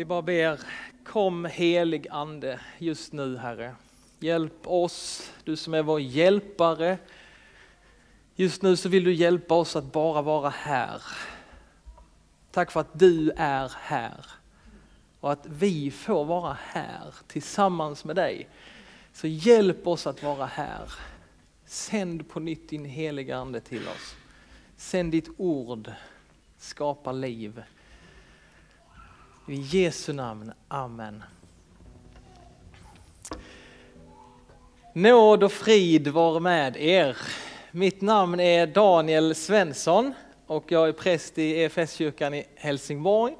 Vi bara ber, kom helig ande just nu Herre. Hjälp oss, du som är vår hjälpare. Just nu så vill du hjälpa oss att bara vara här. Tack för att du är här och att vi får vara här tillsammans med dig. Så hjälp oss att vara här. Sänd på nytt din heliga Ande till oss. Sänd ditt ord, skapa liv. I Jesu namn, Amen. Nåd och frid var med er. Mitt namn är Daniel Svensson och jag är präst i EFS-kyrkan i Helsingborg.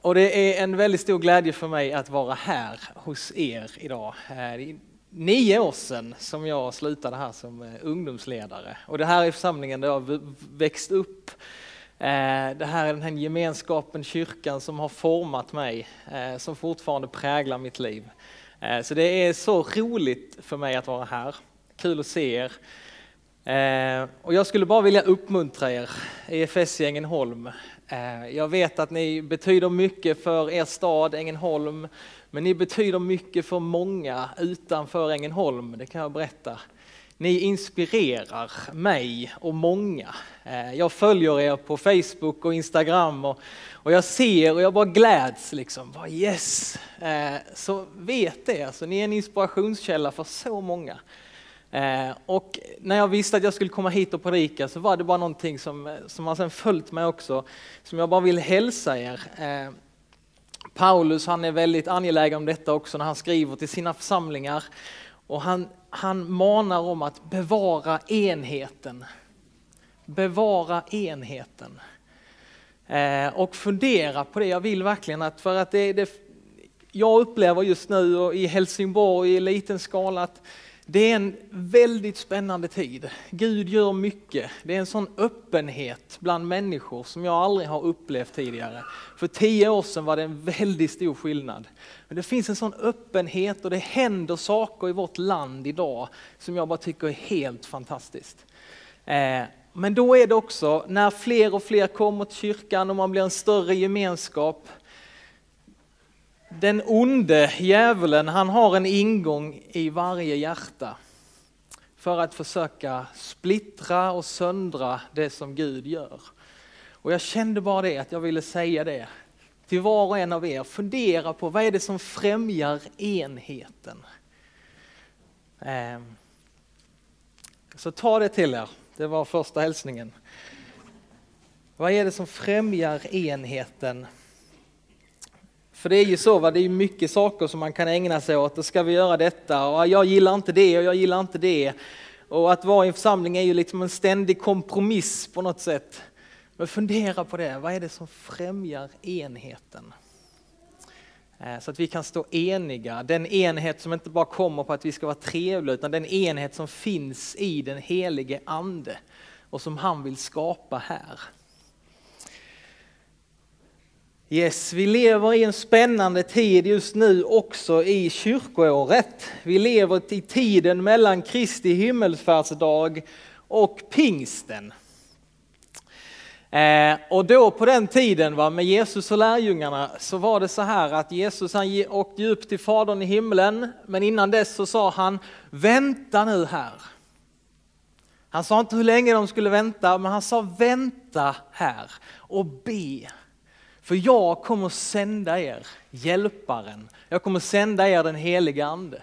Och det är en väldigt stor glädje för mig att vara här hos er idag. Eh, det är nio år sedan som jag slutade här som eh, ungdomsledare och det här är församlingen där jag växt upp. Eh, det här är den här gemenskapen, kyrkan som har format mig, eh, som fortfarande präglar mitt liv. Eh, så det är så roligt för mig att vara här. Kul att se er. Och jag skulle bara vilja uppmuntra er, EFS i Ängelholm. Jag vet att ni betyder mycket för er stad Ängelholm, men ni betyder mycket för många utanför Ängelholm, det kan jag berätta. Ni inspirerar mig och många. Eh, jag följer er på Facebook och Instagram och, och jag ser och jag bara gläds liksom. Yes! Eh, så vet det, alltså, ni är en inspirationskälla för så många. Eh, och när jag visste att jag skulle komma hit och predika så var det bara någonting som, som har sen följt mig också, som jag bara vill hälsa er. Paulus han är väldigt angelägen om detta också när han skriver till sina församlingar. Och han, han manar om att bevara enheten. Bevara enheten. Eh, och fundera på det. Jag vill verkligen att, för att det, det jag upplever just nu och i Helsingborg i liten skala att det är en väldigt spännande tid. Gud gör mycket. Det är en sån öppenhet bland människor som jag aldrig har upplevt tidigare. För tio år sedan var det en väldigt stor skillnad. Men det finns en sån öppenhet och det händer saker i vårt land idag som jag bara tycker är helt fantastiskt. Eh, men då är det också när fler och fler kommer till kyrkan och man blir en större gemenskap den onde djävulen, han har en ingång i varje hjärta för att försöka splittra och söndra det som Gud gör. Och jag kände bara det, att jag ville säga det till var och en av er. Fundera på vad är det som främjar enheten? Ehm. Så ta det till er, det var första hälsningen. Vad är det som främjar enheten? För det är ju så, va? det är mycket saker som man kan ägna sig åt. Och ska vi göra detta? Och jag gillar inte det och jag gillar inte det. Och att vara i en församling är ju liksom en ständig kompromiss på något sätt. Men fundera på det, vad är det som främjar enheten? Eh, så att vi kan stå eniga, den enhet som inte bara kommer på att vi ska vara trevliga, utan den enhet som finns i den helige Ande och som han vill skapa här. Yes, vi lever i en spännande tid just nu också i kyrkoåret. Vi lever i tiden mellan Kristi himmelsfärdsdag och pingsten. Eh, och då på den tiden va, med Jesus och lärjungarna så var det så här att Jesus han åkte upp till Fadern i himlen men innan dess så sa han vänta nu här. Han sa inte hur länge de skulle vänta men han sa vänta här och be. För jag kommer sända er hjälparen, jag kommer sända er den heliga ande.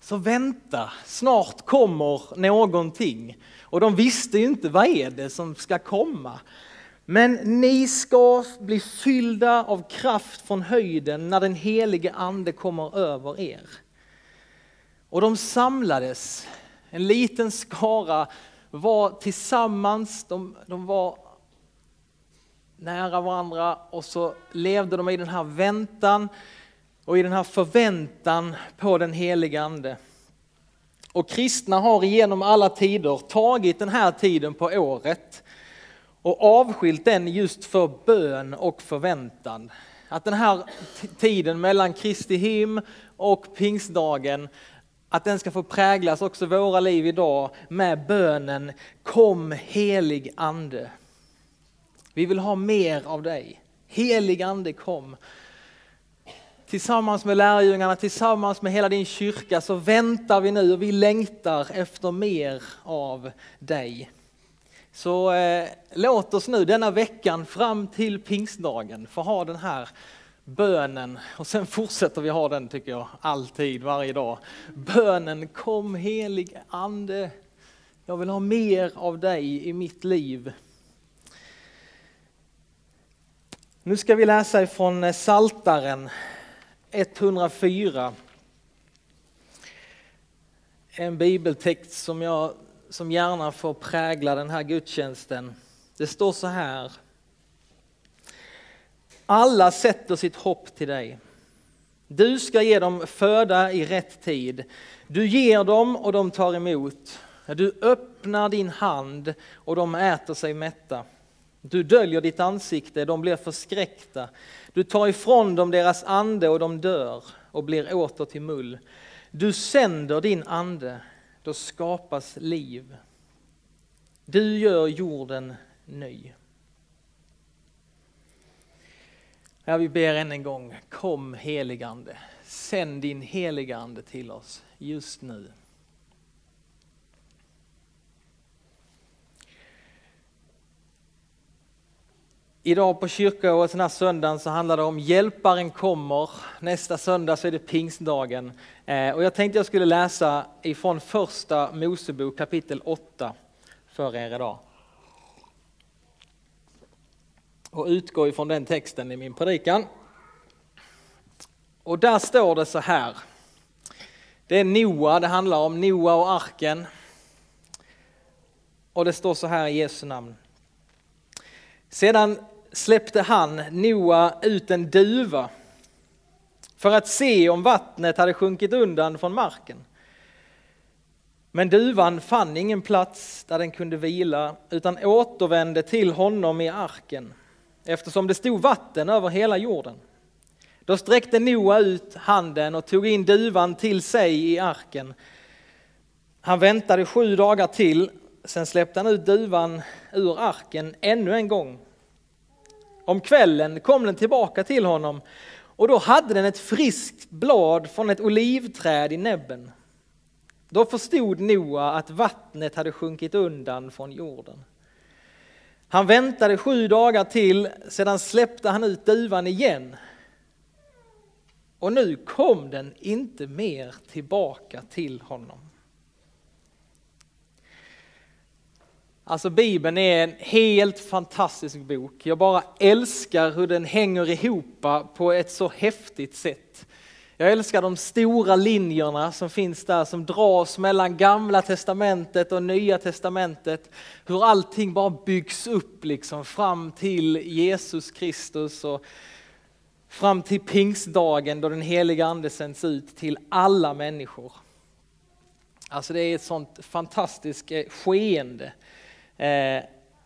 Så vänta, snart kommer någonting. Och de visste ju inte vad är det som ska komma. Men ni ska bli fyllda av kraft från höjden när den helige ande kommer över er. Och de samlades, en liten skara var tillsammans, de, de var nära varandra och så levde de i den här väntan och i den här förväntan på den heliga Ande. Och kristna har genom alla tider tagit den här tiden på året och avskilt den just för bön och förväntan. Att den här tiden mellan Kristi him och pingstdagen, att den ska få präglas också våra liv idag med bönen Kom helig ande. Vi vill ha mer av dig. Helig ande kom. Tillsammans med lärjungarna, tillsammans med hela din kyrka så väntar vi nu och vi längtar efter mer av dig. Så eh, låt oss nu denna veckan fram till pingstdagen få ha den här bönen och sen fortsätter vi ha den tycker jag alltid, varje dag. Bönen kom helig ande. Jag vill ha mer av dig i mitt liv. Nu ska vi läsa ifrån eh, Saltaren 104. En bibeltext som, jag, som gärna får prägla den här gudstjänsten. Det står så här. Alla sätter sitt hopp till dig. Du ska ge dem föda i rätt tid. Du ger dem och de tar emot. Du öppnar din hand och de äter sig mätta. Du döljer ditt ansikte, de blir förskräckta. Du tar ifrån dem deras ande och de dör och blir åter till mull. Du sänder din ande, då skapas liv. Du gör jorden ny. Ja, vi ber än en gång, kom heligande. Sänd din heligande till oss just nu. Idag på kyrkoåret den här söndagen så handlar det om Hjälparen kommer. Nästa söndag så är det pingstdagen. Eh, och jag tänkte jag skulle läsa ifrån första Mosebok kapitel 8 för er idag. Och utgå ifrån den texten i min predikan. Och där står det så här. Det är Noa, det handlar om Noa och arken. Och det står så här i Jesu namn. Sedan släppte han, Noa, ut en duva för att se om vattnet hade sjunkit undan från marken. Men duvan fann ingen plats där den kunde vila utan återvände till honom i arken eftersom det stod vatten över hela jorden. Då sträckte Noa ut handen och tog in duvan till sig i arken. Han väntade sju dagar till, sen släppte han ut duvan ur arken ännu en gång om kvällen kom den tillbaka till honom och då hade den ett friskt blad från ett olivträd i näbben. Då förstod Noa att vattnet hade sjunkit undan från jorden. Han väntade sju dagar till, sedan släppte han ut duvan igen. Och nu kom den inte mer tillbaka till honom. Alltså Bibeln är en helt fantastisk bok. Jag bara älskar hur den hänger ihop på ett så häftigt sätt. Jag älskar de stora linjerna som finns där som dras mellan gamla testamentet och nya testamentet. Hur allting bara byggs upp liksom fram till Jesus Kristus och fram till pingstdagen då den heliga ande sänds ut till alla människor. Alltså det är ett sånt fantastiskt skeende. Eh,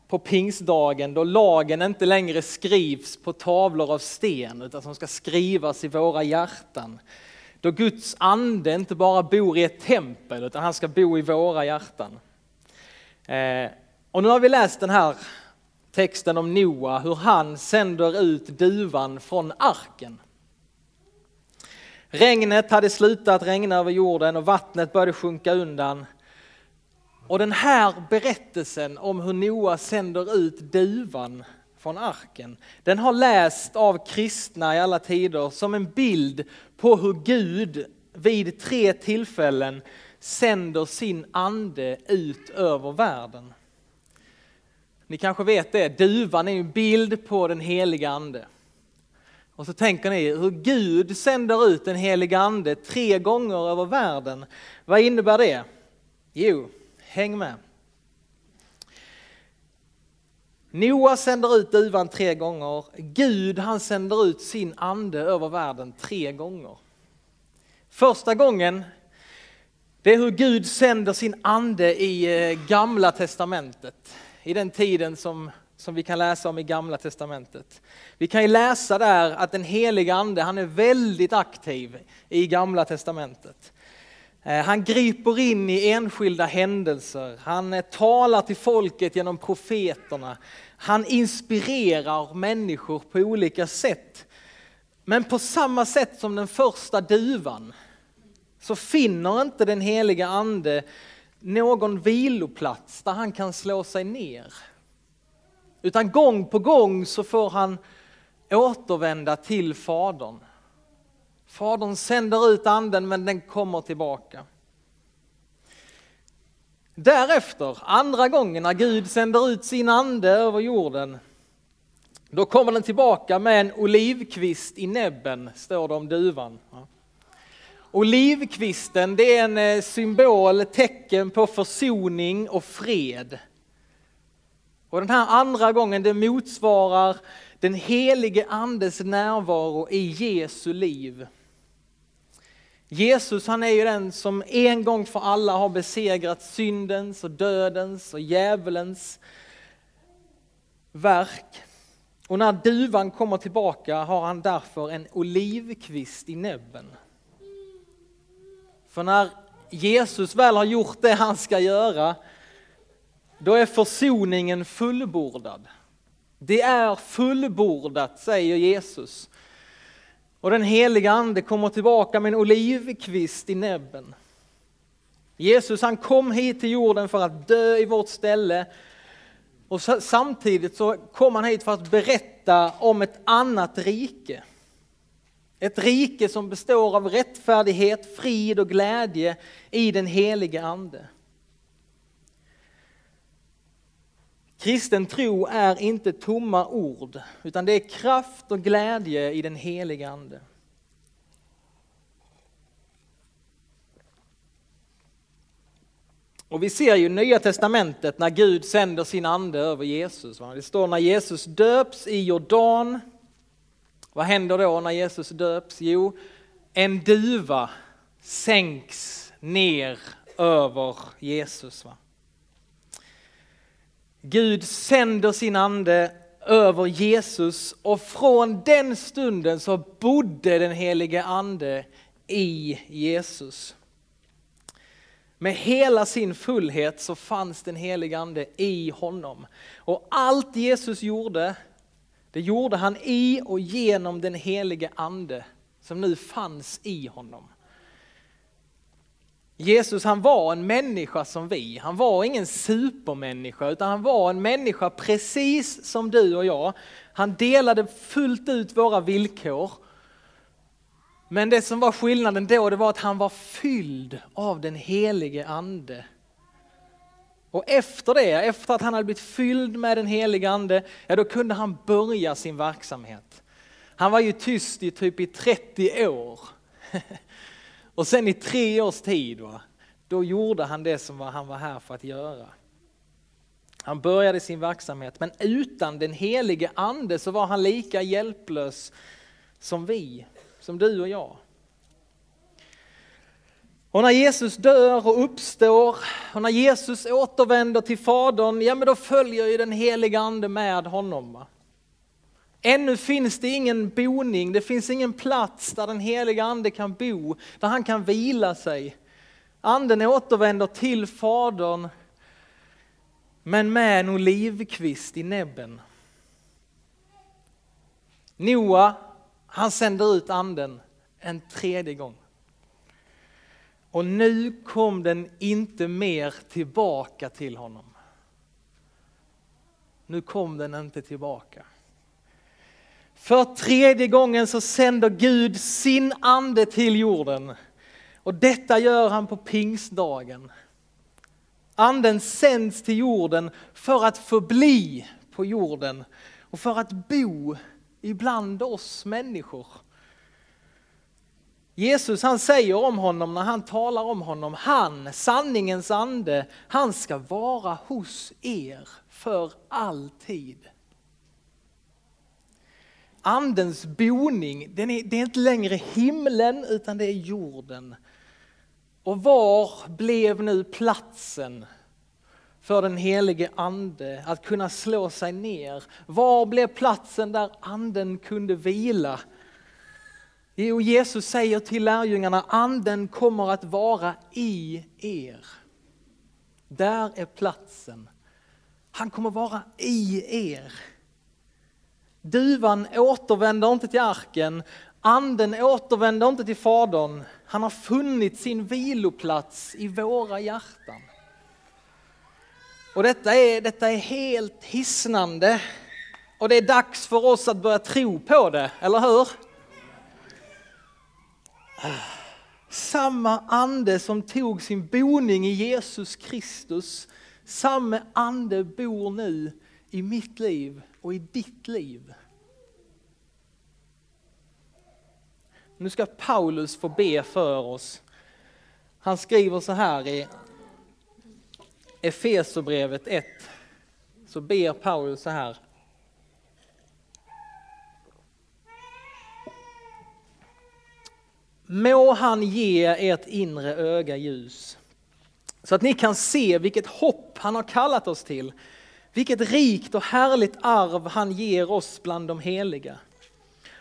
på pingstdagen då lagen inte längre skrivs på tavlor av sten utan som ska skrivas i våra hjärtan. Då Guds ande inte bara bor i ett tempel utan han ska bo i våra hjärtan. Eh, och nu har vi läst den här texten om Noa, hur han sänder ut duvan från arken. Regnet hade slutat regna över jorden och vattnet började sjunka undan. Och den här berättelsen om hur Noa sänder ut duvan från arken, den har läst av kristna i alla tider som en bild på hur Gud vid tre tillfällen sänder sin ande ut över världen. Ni kanske vet det, duvan är en bild på den heliga ande. Och så tänker ni hur Gud sänder ut den heliga ande tre gånger över världen. Vad innebär det? Jo, Häng med. Noa sänder ut duvan tre gånger. Gud han sänder ut sin ande över världen tre gånger. Första gången, det är hur Gud sänder sin ande i eh, gamla testamentet. I den tiden som, som vi kan läsa om i gamla testamentet. Vi kan ju läsa där att den heliga ande han är väldigt aktiv i gamla testamentet. Eh, han griper in i enskilda händelser, han eh, talar till folket genom profeterna, han inspirerar människor på olika sätt. Men på samma sätt som den första duvan så finner inte den heliga ande någon viloplats där han kan slå sig ner. Utan gång på gång så får han återvända till Fadern. Fadern sänder ut anden men den kommer tillbaka. Därefter, andra gången när Gud sänder ut sin ande över jorden, då kommer den tillbaka med en olivkvist i näbben, står det om duvan. Olivkvisten det är en eh, symbol, tecken på försoning och fred. Och den här andra gången det motsvarar den helige andes närvaro i Jesu liv. Jesus han är ju den som en gång för alla har besegrat syndens och dödens och djävulens verk. Och när duvan kommer tillbaka har han därför en olivkvist i näbben. För när Jesus väl har gjort det han ska göra, då är försoningen fullbordad. Det är fullbordat, säger Jesus. Och den heliga ande kommer tillbaka med en olivkvist i näbben. Jesus han kom hit till jorden för att dö i vårt ställe och samtidigt så kom han hit för att berätta om ett annat rike. Ett rike som består av rättfärdighet, frid och glädje i den helige ande. Kristen tro är inte tomma ord, utan det är kraft och glädje i den heliga ande. Och vi ser ju Nya Testamentet när Gud sänder sin ande över Jesus. Det står när Jesus döps i Jordan. Vad händer då när Jesus döps? Jo, en duva sänks ner över Jesus. Gud sänder sin ande över Jesus och från den stunden så bodde den helige ande i Jesus. Med hela sin fullhet så fanns den helige ande i honom. Och allt Jesus gjorde, det gjorde han i och genom den helige ande som nu fanns i honom. Jesus han var en människa som vi, han var ingen supermänniska utan han var en människa precis som du och jag. Han delade fullt ut våra villkor. Men det som var skillnaden då det var att han var fylld av den helige ande. Och efter det, efter att han hade blivit fylld med den helige ande, ja då kunde han börja sin verksamhet. Han var ju tyst i typ i 30 år. Och sen i tre års tid, va, då gjorde han det som han var här för att göra. Han började sin verksamhet, men utan den helige ande så var han lika hjälplös som vi, som du och jag. Och när Jesus dör och uppstår och när Jesus återvänder till Fadern, ja men då följer ju den heliga ande med honom. Va? Ännu finns det ingen boning, det finns ingen plats där den heliga ande kan bo, där han kan vila sig. Anden återvänder till Fadern, men med en olivkvist i näbben. Noa, han sänder ut anden en tredje gång. Och nu kom den inte mer tillbaka till honom. Nu kom den inte tillbaka. För tredje gången så sänder Gud sin ande till jorden. Och detta gör han på pingstdagen. Anden sänds till jorden för att förbli på jorden och för att bo ibland oss människor. Jesus han säger om honom när han talar om honom, han, sanningens ande, han ska vara hos er för alltid andens boning, den är, det är inte längre himlen utan det är jorden. Och var blev nu platsen för den helige ande att kunna slå sig ner? Var blev platsen där anden kunde vila? Jo, Jesus säger till lärjungarna, anden kommer att vara i er. Där är platsen. Han kommer vara i er. Duvan återvänder inte till arken, anden återvänder inte till Fadern. Han har funnit sin viloplats i våra hjärtan. Och detta är, detta är helt hisnande. Och det är dags för oss att börja tro på det, eller hur? Samma ande som tog sin boning i Jesus Kristus, samma ande bor nu i mitt liv och i ditt liv. Nu ska Paulus få be för oss. Han skriver så här i Efesobrevet 1. Så ber Paulus så här. Må han ge ert inre öga ljus så att ni kan se vilket hopp han har kallat oss till, vilket rikt och härligt arv han ger oss bland de heliga.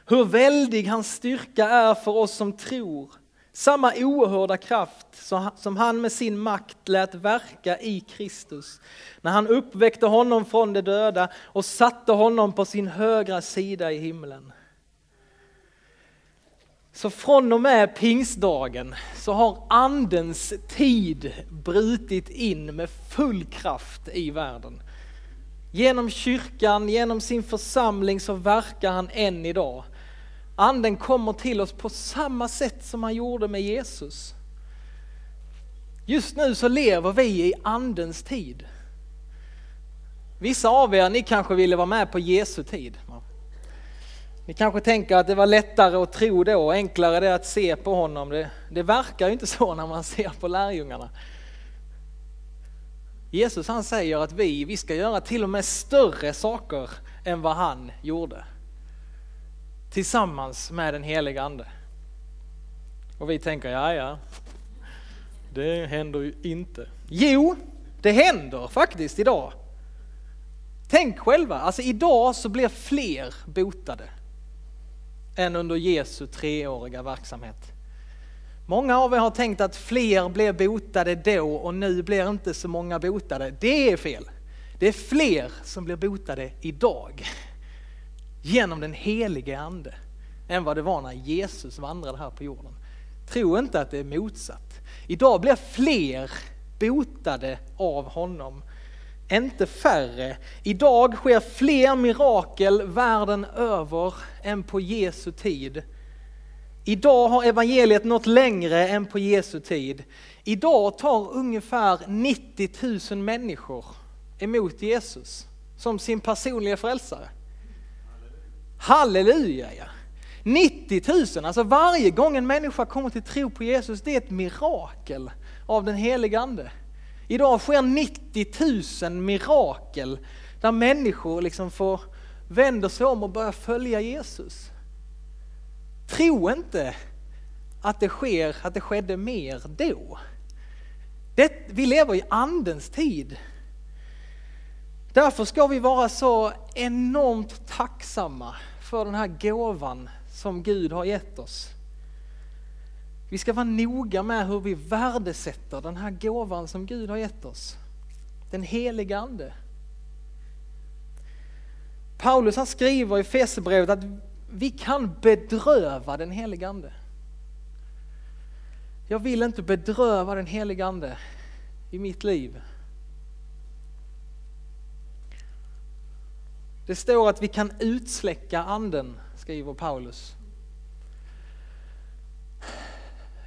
Hur väldig hans styrka är för oss som tror, samma oerhörda kraft som han med sin makt lät verka i Kristus när han uppväckte honom från de döda och satte honom på sin högra sida i himlen. Så från och med pingstdagen så har andens tid brutit in med full kraft i världen. Genom kyrkan, genom sin församling så verkar han än idag. Anden kommer till oss på samma sätt som han gjorde med Jesus. Just nu så lever vi i andens tid. Vissa av er, ni kanske ville vara med på Jesu tid. Ni kanske tänker att det var lättare att tro då, enklare det att se på honom. Det, det verkar ju inte så när man ser på lärjungarna. Jesus han säger att vi, vi ska göra till och med större saker än vad han gjorde. Tillsammans med den heliga ande. Och vi tänker, ja ja, det händer ju inte. Jo, det händer faktiskt idag. Tänk själva, alltså idag så blir fler botade än under Jesu treåriga verksamhet. Många av er har tänkt att fler blev botade då och nu blir inte så många botade. Det är fel. Det är fler som blir botade idag genom den helige ande än vad det var när Jesus vandrade här på jorden. Tro inte att det är motsatt. Idag blir fler botade av honom inte färre. Idag sker fler mirakel världen över än på Jesu tid. Idag har evangeliet nått längre än på Jesu tid. Idag tar ungefär 90 000 människor emot Jesus som sin personliga frälsare. Halleluja! Ja. 90 000, alltså varje gång en människa kommer till tro på Jesus, det är ett mirakel av den Helige Ande. Idag sker 90 000 mirakel där människor liksom får vänder sig om och börjar följa Jesus. Tro inte att det sker, att det skedde mer då. Det, vi lever i andens tid. Därför ska vi vara så enormt tacksamma för den här gåvan som Gud har gett oss. Vi ska vara noga med hur vi värdesätter den här gåvan som Gud har gett oss. Den heliga Ande. Paulus han skriver i Fesebrevet att vi kan bedröva den helige Ande. Jag vill inte bedröva den helige Ande i mitt liv. Det står att vi kan utsläcka anden, skriver Paulus.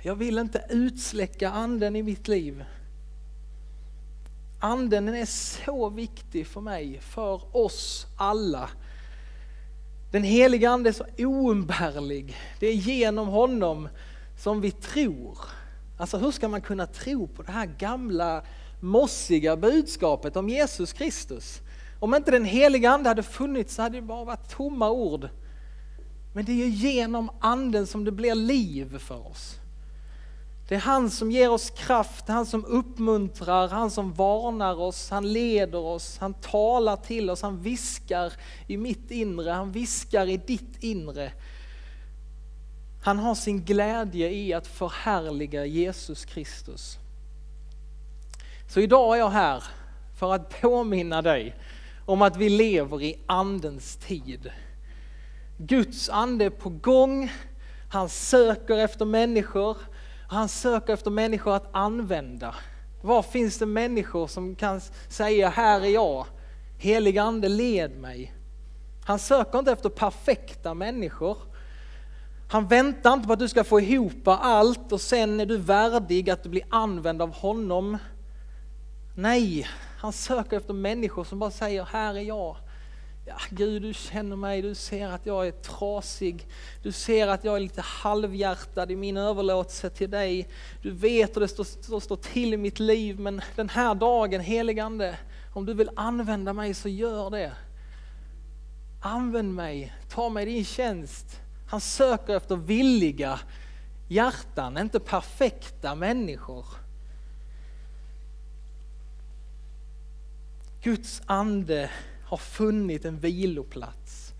Jag vill inte utsläcka anden i mitt liv. Anden är så viktig för mig, för oss alla. Den heliga ande är så oumbärlig. Det är genom honom som vi tror. Alltså hur ska man kunna tro på det här gamla mossiga budskapet om Jesus Kristus? Om inte den heliga ande hade funnits så hade det bara varit tomma ord. Men det är ju genom anden som det blir liv för oss. Det är han som ger oss kraft, han som uppmuntrar, han som varnar oss, han leder oss, han talar till oss, han viskar i mitt inre, han viskar i ditt inre. Han har sin glädje i att förhärliga Jesus Kristus. Så idag är jag här för att påminna dig om att vi lever i andens tid. Guds ande är på gång, han söker efter människor, han söker efter människor att använda. Var finns det människor som kan säga, här är jag, helig ande led mig. Han söker inte efter perfekta människor. Han väntar inte på att du ska få ihop allt och sen är du värdig att du blir använd av honom. Nej, han söker efter människor som bara säger, här är jag. Ja, Gud, du känner mig, du ser att jag är trasig. Du ser att jag är lite halvhjärtad i min överlåtelse till dig. Du vet hur det står, står till i mitt liv, men den här dagen, heligande, om du vill använda mig så gör det. Använd mig, ta mig i din tjänst. Han söker efter villiga hjärtan, inte perfekta människor. Guds ande har funnit en viloplats.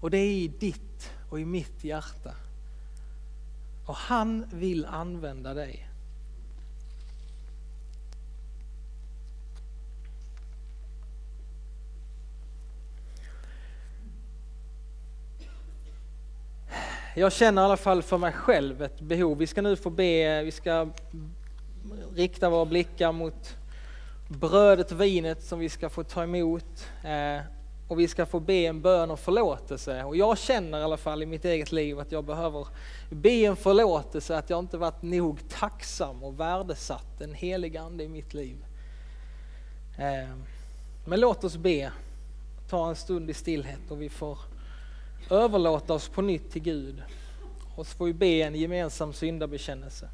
Och det är i ditt och i mitt hjärta. Och han vill använda dig. Jag känner i alla fall för mig själv ett behov. Vi ska nu få be, vi ska rikta våra blickar mot brödet och vinet som vi ska få ta emot eh, och vi ska få be en bön om förlåtelse. Och jag känner i alla fall i mitt eget liv att jag behöver be en förlåtelse, att jag inte varit nog tacksam och värdesatt en helig ande i mitt liv. Eh, men låt oss be, ta en stund i stillhet och vi får överlåta oss på nytt till Gud. Och så får vi be en gemensam syndabekännelse.